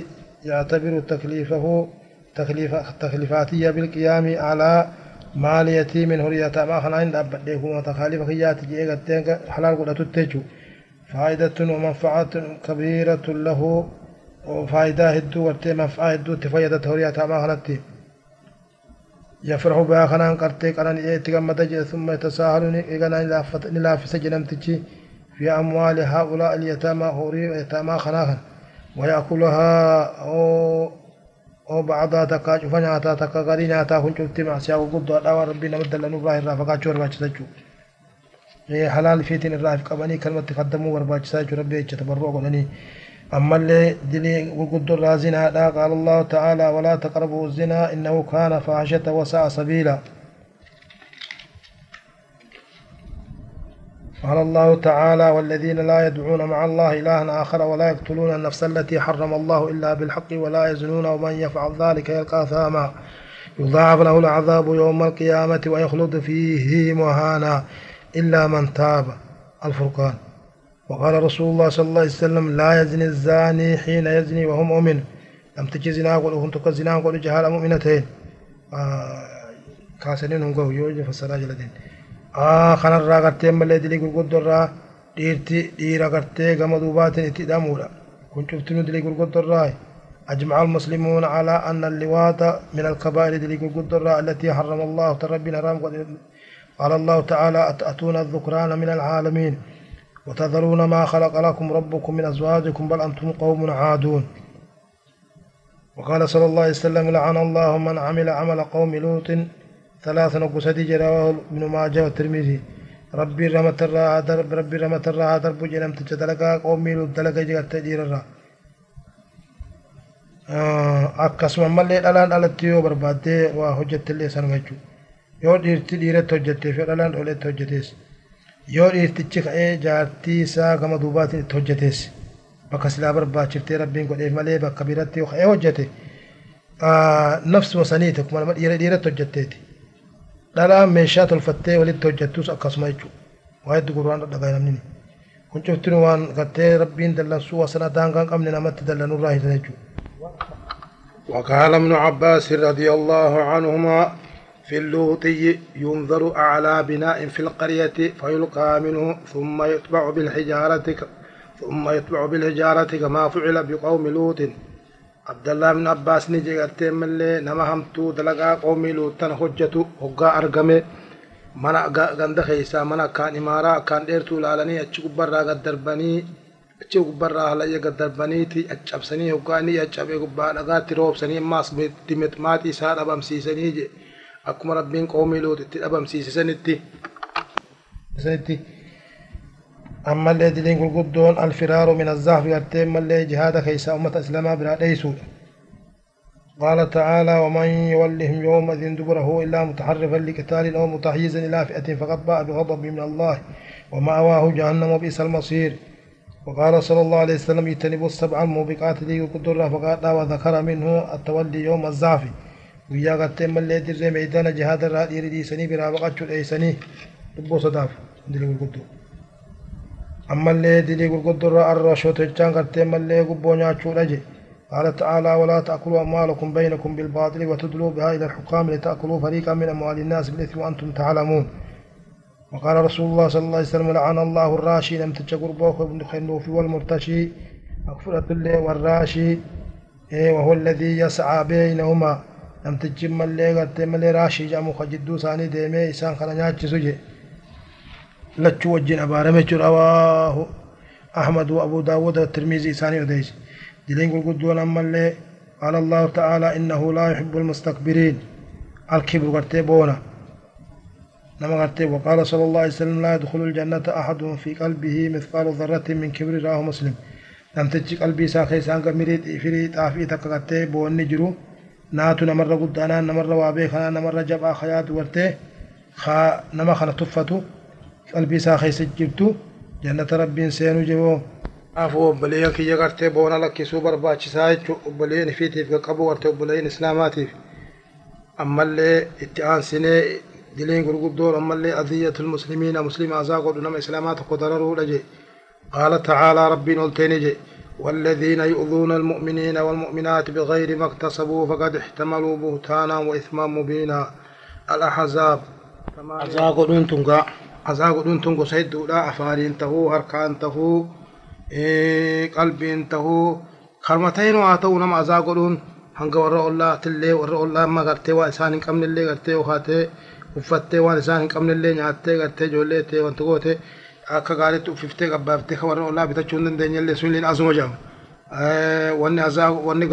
يعتبر تكليفه تكليف تكليفاتية بالقيام على مال يتيم. هرية ما خلاين لأبديه وتخاليف خيات جيئة تنك حلال قد تتجو. فائدة ومنفعة كبيرة له وفائدة هدو ورتي هدو تفيدت هرية ما خلاتي يفرح بها خلان قرتي قران يتقم إيه مدج ثم يتساهل نقل إيه نلافس جنمتك في أموال هؤلاء اليتامى هوري يتامى خلاها ويأكلها أو أو بعضا تكاج فنعتا تكاغرين عتا هنجبت مع سياق قد وقال ربنا مدى لنو الله الرافقات شور باش تجو حلال فيتين الرافقة بني كلمة تقدموا ورباش تجو ربي يتبرو godhanii. ammallee dilii gurguddoo irraa zinaadha qaala allahu ta'aalaa walaa taqrabuu zinaa innahu kaana faahishata wasa'a sabiila. قال الله تعالى والذين لا يدعون مع الله إلها آخر ولا يقتلون النفس التي حرم الله إلا بالحق ولا يزنون ومن يفعل ذلك يلقى ثاما يضاعف له العذاب يوم القيامة ويخلد فيه مهانا إلا من تاب الفرقان وقال رسول الله صلى الله عليه وسلم لا يزني الزاني حين يزني وهو مؤمن. لم تجي زنا قل كنت كزنا قل جهال مؤمنتين. آه كاسنين هم قوي يوجد فسراج لدين kanarraa gartee malee dilii gurguddorraa dhiirti dhiira gartee gama duubaatiin itti hidhamuudha kun cuftinu dilii gurguddorraa أجمع المسلمون على أن اللواط من الكبائر دليل القدرة التي حرم الله تربي حرام قال الله تعالى أتأتون الذكران من العالمين؟ وتذرون ما خلق لكم ربكم من أزواجكم بل أنتم قوم عادون. وقال صلى الله عليه وسلم لعن الله من عمل عمل قوم لوط. ثلاثا وقصدي جراه ابن ماجه والترمذي. ربي رمت الراء درب ربي رمت الراء درب جنم تجدلقا قومي لوط دلقا جغت الراء akkasuma mallee dhalaan dhalatti yoo barbaaddee waa hojjettillee san jechuu yoo dhiirti dhiiratti hojjetteef yoo dhalaan yoo dhiirtichi ka'ee jaartii isaa gama duubaatiin itti hojjetees bakka silaa barbaachiftee rabbiin godheef malee bakka biratti yoo ka'ee hojjete nafsuma saniiti akkuma nama dhiira dhiiratti hojjetteeti dhalaan meeshaa tolfattee walitti hojjettus akkasuma jechuudha waa hedduu gurraan dhadhagaa namni kun cuftinu waan gattee rabbiin dallansuu wasana daangaan qabne namatti dallanurraa hitan jechuudha. وقال ابن عباس رضي الله عنهما في اللوطي ينظر أعلى بناء في القرية فيلقى منه ثم يتبع بالحجارة ثم يتبع بالحجارة كما فعل بقوم لوط عبد الله بن عباس نجي قرتين ملي نما همتو دلقا قوم لوط حجتو هقا أرقمي mana ganda keeysaa mana akkaan imaaraa akkaan dheertuu ilaalanii achi gubbarraa gad darbanii achi gubbarraa halayya gad darbaniiti caccabsanii hoggaanii caccabe gubbaa dhagaatti roobsanii ammaas dimixmaaxii isaa dhabamsiisanii je akkuma rabbiin qoomii luutitti dhabamsiisisanitti sanitti ammallee diliin gurguddoon alfiraaru min azzahfi gartee mallee jihaada keeysaa ummata islaamaa biraa dheeysuudha قال تعالى ومن يولهم يومئذ دبره إلا متحرفا لقتال أو متحيزا إلى فئة فقد باء بغضب من الله ومأواه جهنم وبئس المصير وقال صلى الله عليه وسلم اجتنبوا السبع الموبقات لي قدر فقال وذكر منه التولي يوم الزعف ويا قتم اللي در ميدان جهاد الرادي ردي سني برا وقت ايسني دبو صداف دلي قدر أما اللي دلي قدر الرشوة تجان قتم اللي قبو نياتشو رجي قال تعالى ولا تأكلوا أموالكم بينكم بالباطل وتدلوا بها إلى الحكام لتأكلوا فريقا من أموال الناس بالإثم وأنتم تعلمون وقال رسول الله صلى الله عليه وسلم لعن الله الراشي لم تجقر بوخ بن خنوف والمرتشي مغفرة الله والراشي وهو الذي يسعى بينهما لم تجم اللي قد ملي راشي جامو خجدو ساني ديمي إسان خنا نياتش سجي لتشو وجين أبارمي رواه أحمد وأبو داود والترمذي ساني وديش دلين قدون أما اللي قال الله تعالى إنه لا يحب المستكبرين الكبر قرتي بونا نما قرتي وقال صلى الله عليه وسلم لا يدخل الجنة أحد في قلبه مثقال ذرة من كبر راه مسلم لم تجي قلبي ساخي سانك مريد فريد آفي تكقرتي بوني جرو ناتو نمر قدانا نمر وابي خنا نمر جبا خيات ورتي خا نما خنا تفتو قلبي ساخي سجبتو جنة ربي سينو جبو Afuu obboleeyyan kiyya gartee boona lakkisuu barbaachisaa jechuudha. Obboleeyyan ifiitiif qaqqabu gartee obboleeyyan islaamaatiif. Ammallee itti aansinee ammallee adiyyatul muslimiina muslima azaa godhu nama islaamaa tokko dararuudha je. Qaala tacaalaa rabbiin olteeni je. والذين يؤذون المؤمنين والمؤمنات بغير ما اكتسبوا فقد احتملوا بهتانا وإثما مبينا. الأحزاب. فما ازاغ دونتونغا ازاغ دونتونغو سيدو لا أفارين تهو أركان تهو إيه، قلبين تهو. كرمتين واتو نما ازاغ دون. هنغ ور الله تلي ور الله. ما غرتي واسان كم للي غرتي وخاتي. وفتي واسان كم للي ناتي غرتي جولتي وانتوتي akka gaariitti uffiftee qabbaaftee warra ollaa bitachuu hin dandeenyellee sun illee asuma jedhama. Wanni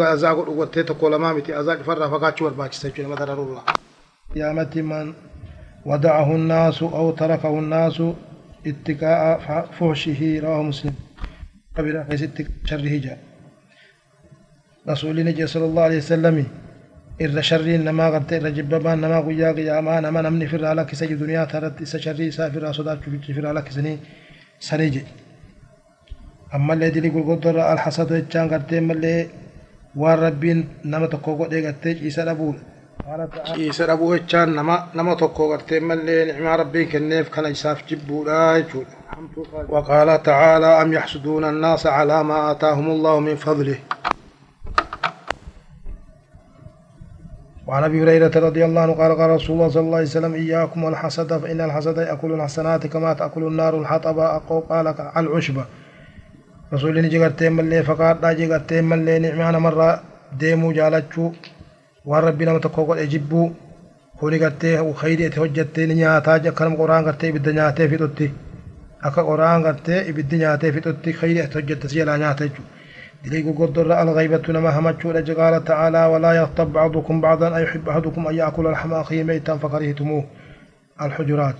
azaa godhu gottee tokko lamaa miti azaa cufarraa fagaachuu barbaachisa jechuudha nama dararurraa. قيامة من ودعه الناس أو تركه الناس اتقاء فحشه رواه مسلم قبل خيست شره جاء رسول نجي صلى الله عليه وسلم إر شر نما قد إر جببان نما قيا قياما نما نمني فر على كسج دنيا ترت إس شر سافر صدار فر على كسني سنيجي. أما اللي دلي قل قدر الحسد وجان قد ملي والربين نما تقوى قد قد إيسا أبول Ciisa dhabuu jechaan nama nama tokko gartee mallee nicmaa rabbiin kenneef kana isaaf jibbuudha jechuudha. وقال تعالى أم يحسدون الناس على ما آتاهم الله من فضله؟ وعن أبي هريرة رضي الله عنه قال قال رسول الله صلى الله عليه وسلم إياكم والحسد فإن الحسد يأكل الحسنات كما تأكل النار الحطب. اقو قال العشب. رسول الله جيغت تيملي فقال دا جيغت تيملي نعم أنا مرة ديمو جالچو وربنا متكوك اجبو خولي گتے أو خيري ته جت نيا تا ج كرم قرآن گتے بيد نيا ته فيتوتي أكا قرآن گتے بيد نيا ته فيتوتي خيري ته جت سي لا نيا ته دليل قدر الغيبة نما همتشو قال تعالى ولا يغتب بعضكم بعضا أي يحب أحدكم أن يأكل لحم أخيه ميتا فكرهتموه. الحجرات.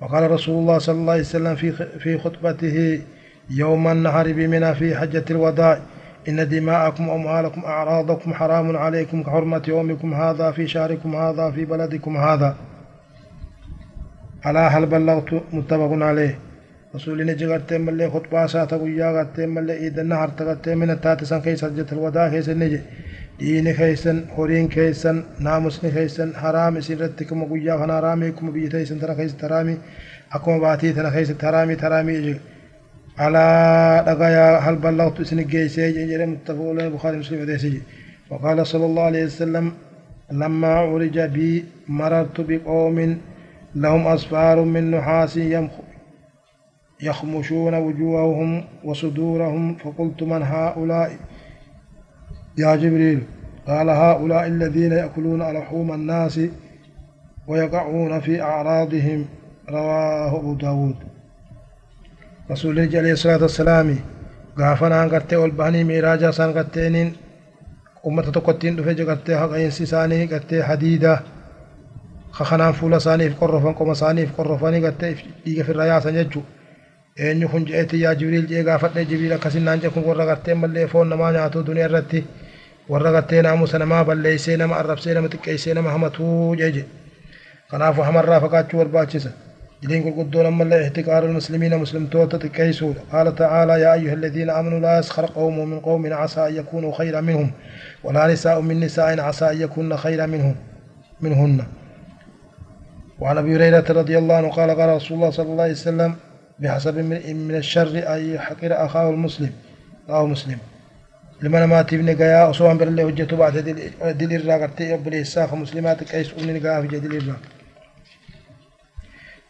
وقال رسول الله صلى الله عليه وسلم في في خطبته يوم النهر بمنى في حجة الوداع إن دماءكم وأموالكم أعراضكم حرام عليكم كحرمة يومكم هذا في شهركم هذا في بلدكم هذا. على هل بلغت متفق عليه؟ رسول نجي غرتي ملي خطبة ساتا ويا غرتي ملي إيد النهر تغرتي من التاتسان كيس حجة الوداع كيس نجي. ديني كيسن هورين كيسن ناموسني كيسن حرام سيرتكم ويا خنا راميكم بيتيسن ترى كيس ترامي. أكما باتي ترى كيس ترامي ترامي يجي على دغايا هل بلغت سن جيسي جري متفق البخاري ومسلم وديسي. وقال صلى الله عليه وسلم لما عرج بي مررت بقوم لهم أصفار من نحاس يخمشون وجوههم وصدورهم فقلت من هؤلاء؟ يا جبريل قال هؤلاء الذين يأكلون لحوم الناس ويقعون في أعراضهم. رواه أبو داود. رسول الله عليه الصلاة والسلام غافنا غرتي والباني ميراجا سان غرتينين أمة تقتين دفع غرتي حق إنسي ساني غرتي حديدة. خخنان فولا ساني في قرفان قوم ساني في قرفاني غرتي إيغا في الرياء سنججو eenyu kun je'eeti yaa jibriil jee gaafadhe jibriil akkasinaan jee kun warra gartee mallee foon namaa nyaatu duniyaa irratti warra gartee naamusa namaa balleeysee nama arrabsee nama xiqqeessee nama hamatuu jee je kanaafu hamarraa fagaachuu barbaachisa دين قدون أما الله احتقار المسلمين مسلم توتا تكيسون قال تعالى يا أيها الذين آمنوا لا يسخر قوم من قوم عسى أن يكونوا خيرا منهم ولا نساء من نساء عسى أن يكون خيرا منهم منهن وعن أبي هريرة رضي الله عنه قال قال رسول الله صلى الله عليه وسلم بحسب من الشر أن يحقر أخاه المسلم أو مسلم. لمن ما تبني قيا أصوان بالله وجهته بعد دل الراقرتي يبلي الساخ مسلمات كيس أمني قيا في جدل الراق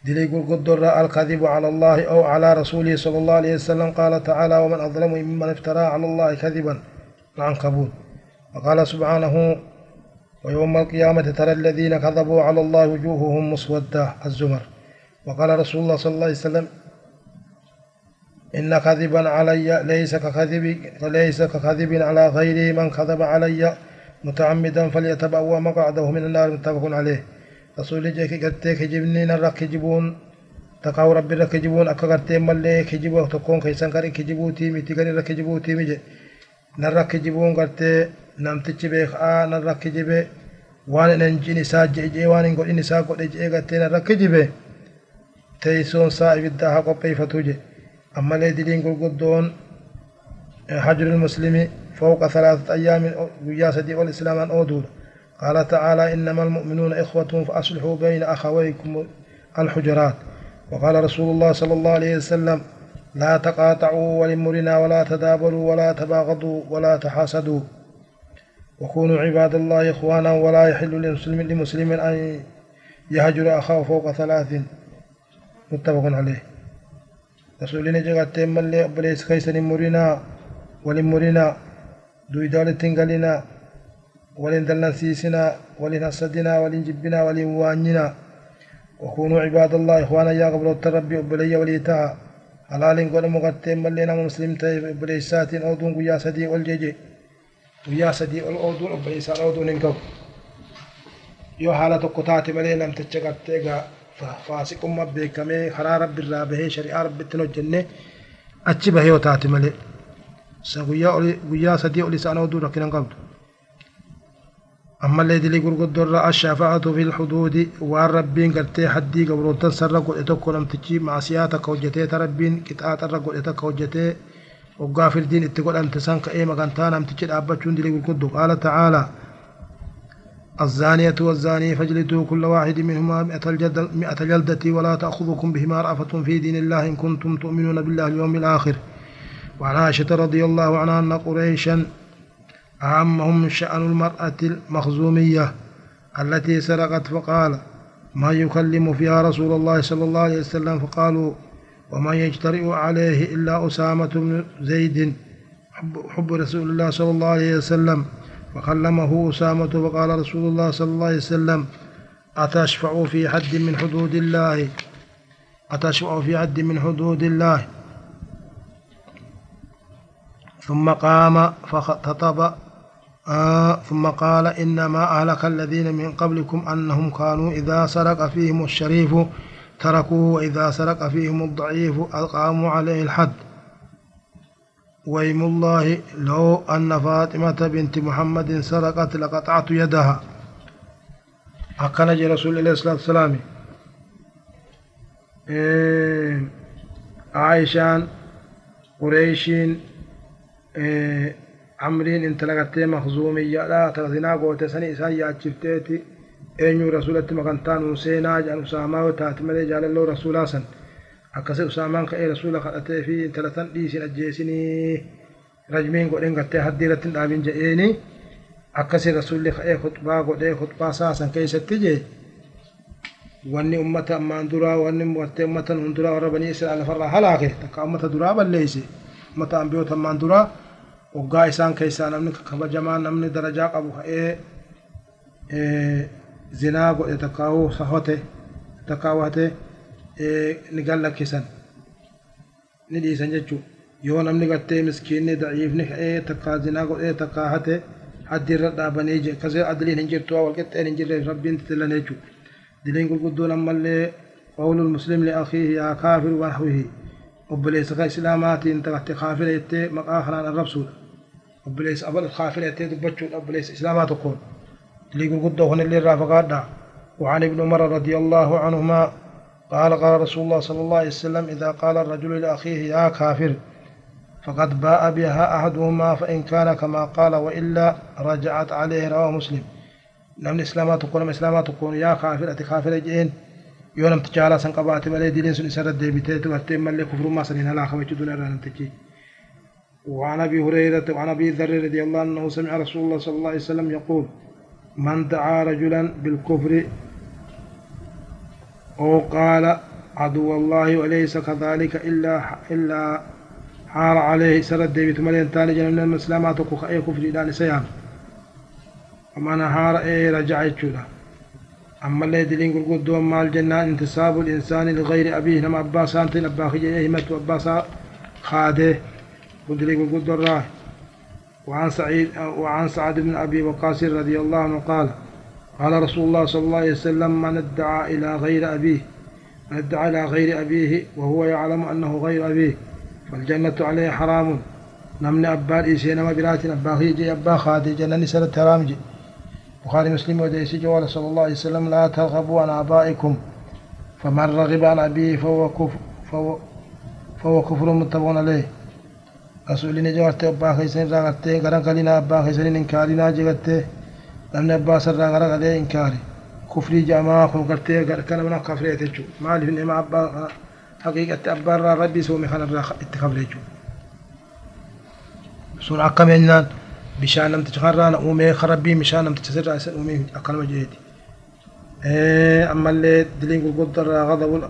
دل يقول قدر الكذب على الله أو على رسوله صلى الله عليه وسلم. قال تعالى ومن أظلم ممن افترى على الله كذبا العنكبوت وقال سبحانه ويوم القيامة ترى الذين كذبوا على الله وجوههم مسودة الزمر وقال رسول الله صلى الله عليه وسلم إن كذبا علي ليس ككذب ليس ككذب على غيري من كذب علي. متعمدا فليتبوأ مقعده من النار متفق عليه. رسول جيك قتي كجبني نرى كجبون تقاو ربي رك كجبون أكا قتي ملي كجبو تكون كيسان كاري كجبو تيمي تيغني رك كجبو تيمي جي. نرى كجبون قتي نمتج بيخ آ نرى كجبي waan inanjin isaa je'ee waan hin godhin isaa godhe je'ee gattee narra kijibe teessoon isaa ibiddaa haa qopheeffatu jedhe أما ليدلين قلقدون حجر المسلم فوق ثلاثة أيام ويا سدي والإسلام أن أودول قال تعالى إنما المؤمنون إخوة فأصلحوا بين أخويكم الحجرات. وقال رسول الله صلى الله عليه وسلم لا تقاطعوا ولمرنا ولا تدابروا ولا تباغضوا ولا تحاسدوا. وكونوا عباد الله إخوانا ولا يحل لمسلم لمسلم أن يهجر أخاه فوق ثلاث. متفق عليه. رسولنا جغتين ملي أبليس كيسن مرنا ولن مرنا دوي دولة قلنا ولن دلنا سيسنا ولن أسدنا ولن جبنا ولن واننا وكونوا عباد الله إخوانا يا قبل التربي أبلي وليتا حلال قول مغتين ملي نام مسلم تيب أبليسات أودون قيا سدي والجيجي قيا سدي الأودون أبليسات أودون انكو haala tokko taate malee namticha gartee beekamee karaa rabbi irraa bahee shari'aa rabbitti hojjenne achi bahee yoo taate malee isa guyyaa sadii ol isaan oduu rakkinan qabdu ammallee dilii gurguddoo irraa ashaafa'atu fil xuduudi waan rabbiin gartee haddii gabroottan sarra godhe tokko namtichi maasiyaa takka hojjetee ta rabbiin qixaaxa irra godhe takka hojjetee waggaa firdiin itti godhamte san ka'ee magantaa namtichi dhaabbachuun dilii gurguddoo qaala ta'aalaa الزانية والزاني فاجلدوا كل واحد منهما مئة, جلدة ولا تأخذكم بهما رأفة في دين الله إن كنتم تؤمنون بالله اليوم الآخر. وعن عائشة رضي الله عنها أن قريشا أعمهم شأن المرأة المخزومية التي سرقت فقال ما يكلم فيها رسول الله صلى الله عليه وسلم؟ فقالوا وما يجترئ عليه إلا أسامة بن زيد حب رسول الله صلى الله عليه وسلم. فكلمه أسامة فقال رسول الله صلى الله عليه وسلم أتشفع في حد من حدود الله؟ أتشفع في حد من حدود الله؟ ثم قام فخطب آه ثم قال إنما أهلك الذين من قبلكم أنهم كانوا إذا سرق فيهم الشريف تركوه وإذا سرق فيهم الضعيف أقاموا عليه الحد. ويم الله لو أن فاطمة بنت محمد سرقت لقطعت يدها. أكن رسول الله صلى الله عليه وسلم. إيه عائشان قريشين إيه عمرين انت لقتي مخزومية لا تغذنا قوة سني إسان يأجفتيتي eenyu rasulatti makantaan useenaa jedhan usaamaa taate malee jaalalloo rasuulaa san akkasii usaamaan ka'ee rasuula kadhatee fi intala tan dhiisin ajjeesinii rajmiin godheen gattee haddii irratti hin dhaabin jedheeni akkasii rasuulli ka'ee khutbaa godhee khutbaa saasan keessatti jee wanni ummata ammaan duraa wanni gartee ummata nun duraa warra banii israa'el lafarraa halaake takka ummata duraa balleeyse ummata ambiyoota ammaan duraa waggaa isaan keessaa namni kabajamaa namni darajaa qabu ka'ee zinaa godhe takkaa'uu sahote takkaa'uu hate ni gallakkisan ni dhiisan jechuudha yoo namni gartee miskiinni daciifni ka'ee takkaa zinaa godhee takkaa hate haddi irra dhaabanii je akkasii adiliin hin jirtu wal qixxeen hin jirre rabbiin titilan jechuudha diliin gurguddoon ammallee qawlul muslim li akhiihi yaa kaafir wa nahwihi obboleessa ka islaamaatiin tagatte kaafira jettee maqaa kanaan arrabsuudha obboleessa abal kaafira jettee dubbachuudha obboleessa islaamaa tokkoon dilii gurguddoo kunillee irraa fagaadha وعن ابن عمر رضي الله عنهما قال قال رسول الله صلى الله عليه وسلم إذا قال الرجل لأخيه يا كافر فقد باء بها أحدهما فإن كان كما قال وإلا رجعت عليه رواه مسلم. نمن إسلامات تكون إسلامات تكون. يا كافر أتي كافر جئين؟ يونم تجالا سنقبات ملي دين سن إسرد ديبتي تغتي ملي كفر ما سنين هلا خمج دون أران تجي وعن أبي هريرة وعن أبي ذر رضي الله عنه سمع رسول الله صلى الله عليه وسلم يقول من دعا رجلا بالكفر أو قال عدو الله وليس كذلك إلا إلا حار عليه سرد ديبت مليان تاني جنن المسلمات وكو أي كفر إلى سيان. أما نهار أي رجع يتشولا أما اللي دلين قل قد مال الجنة انتصاب الإنسان لغير أبيه نما أباسان تين أباخي يهمت وأباسا خادة. قد لين قل قد الراه وعن سعيد وعن سعد بن أبي وقاص رضي الله عنه قال قال رسول الله صلى الله عليه وسلم من ادعى إلى غير أبيه من ادعى إلى غير أبيه وهو يعلم أنه غير أبيه فالجنة عليه حرام. نمن أبال إيسي نما برات أبا خيجي أبا خادي جنني سنة ترامجي بخاري مسلم وديسي جوال صلى الله عليه وسلم لا ترغبوا عن آبائكم فمن رغب عن أبيه فهو كفر فهو, فهو كفر متفق عليه. jawaarte abbaa keessan irraa gartee gara galina abbaa keessaniin inkaarinaa jegattee namni abbaa sarraa gara galee inkaari kufrii jaamaa kun gartee kana mana kafreete jechuudha maaliif nama abbaa haqiiqatti abbaa irraa rabbi soome kanarraa itti kafre jechuudha sun akkam ennaan bishaan namticha kanarraa na uumee kan rabbii bishaan namticha sirraa isa uumee akkanuma jeeti ammallee diliin gurguddarraa gadabul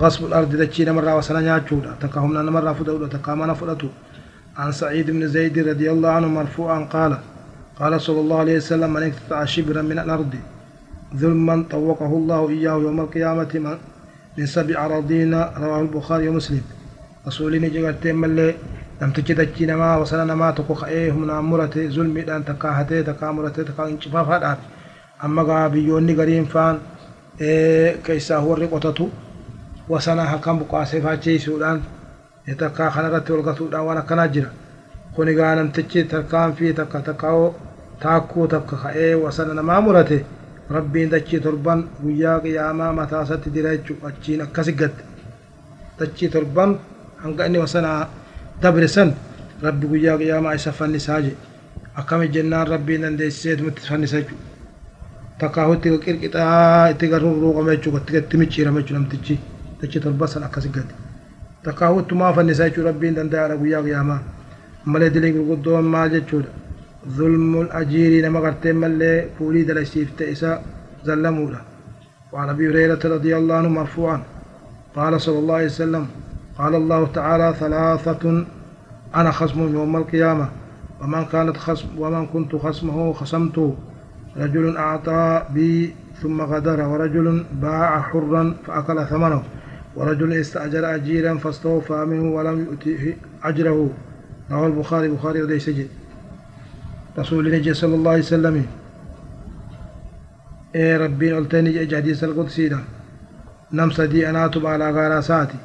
غصب الأرض دتشي نمر وسنا نياچودا تكهم نمر فدودا تكامنا فدتو عن سعيد بن زيد رضي الله عنه مرفوعا قال قال صلى الله عليه وسلم من اقتطع شبرا من الأرض ظلما طوقه الله إياه يوم القيامة من سبع أراضين رواه البخاري ومسلم. رسولين جغت ملي لم تجد نما وسنا نما تكو خئيه من أمرته ظلم دان تكاهته تكامرته تكا انشفافات أما غابيوني غريم فان إيه كيسا هو wasana hakkan buqaasee faachisuudhaan takkaa kanarratti ol gatuudhaan waan akkanaa jira kun egaa namtichi tarkaanfii takka takkaa'oo taakkuu takka ka'ee wasana namaa murate. Rabbiin dachii torban guyyaa qiyaamaa mataasatti dira jechuudha achiin akkasi gatte dachii torban hanga inni wasana dabre san rabbi guyyaa qiyaamaa isa fannisaa je akkami jennaan rabbiin dandeessisee itti fannisa jechuudha takkaa'uu itti qirqixaa itti garruuqame jechuudha itti micciirame jechuudha namtichi. dachi torba san akkas gadi takkaawuttumaa fannisaa jechuu rabbiin danda'aadha guyyaa qiyaamaa malee gurguddoon maal jechuudha? Zulmul ajiirii nama gartee mallee fuulii dalaysiifte isa zallamuudha. وعن ابي هريره رضي الله عنه مرفوعا قال صلى الله عليه وسلم قال الله تعالى ثلاثة أنا خصم يوم القيامة ومن كانت خصم ومن كنت خصمه خصمته رجل أعطى بي ثم غدر ورجل باع حرا فأكل ثمنه ورجل استأجر أجيرا فاستوفى منه ولم يؤته أجره رواه البخاري بخاري ودي سجد رسول الله صلى الله عليه وسلم. إيه ربي قلتني جاء حديث القدسي ده. نم سدي أنا تب على غارا ساتي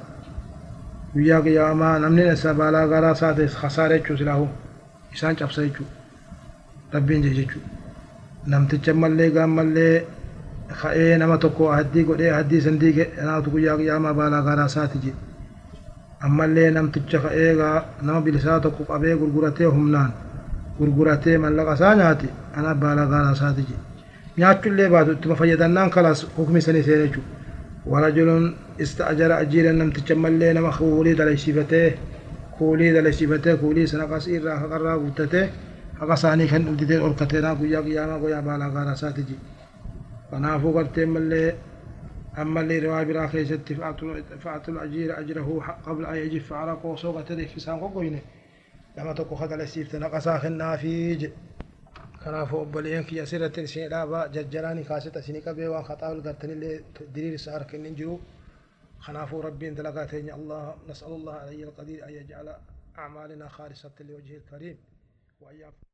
ويا قياما نمني نسب على غارا ساتي خسارة شو سلاهو. إسان شخصي شو ربي جي شو نم تجمل لي قام لي خاء نما تكو هدي قد هدي سندي أنا تقول يا قياما بألا غارا ساتي جي. Ammallee namticha ka'eegaa nama bilisaa tokko qabee gurguratee humnaan gurguratee mallaqa isaa nyaate ana baala gaara isaati jedhe nyaachuillee baatu ittuma fayyadannaan kalas hukmi sanii seene jechuudha warajulun ista'ajara ajiiran namticha mallee nama kuulii dalaysiifatee kuulii dalaysiifatee kuulii sana qas irraa haqarraa guuttatee haqa isaanii kan dhugditee dhorkatee naa guyyaa qiyaamaa guyyaa baala gaara isaati jedhe kanaafuu gartee mallee أما اللي رواه برا خيزت فأعط الأجير أجره قبل أن يجف على قوسه وقتره في سانقو قوينه لما تقو خد على سيفت نقصاخ النافيج كان فو أبليين كي يسير ترسين لا با ججراني خاسي تسيني كبه وان خطاب القرطن اللي دليل سعر كنن جرو. خنافو ربي انتلقاتين الله نسأل الله علي القدير أن يجعل أعمالنا خالصة لوجه الكريم. وإياكم.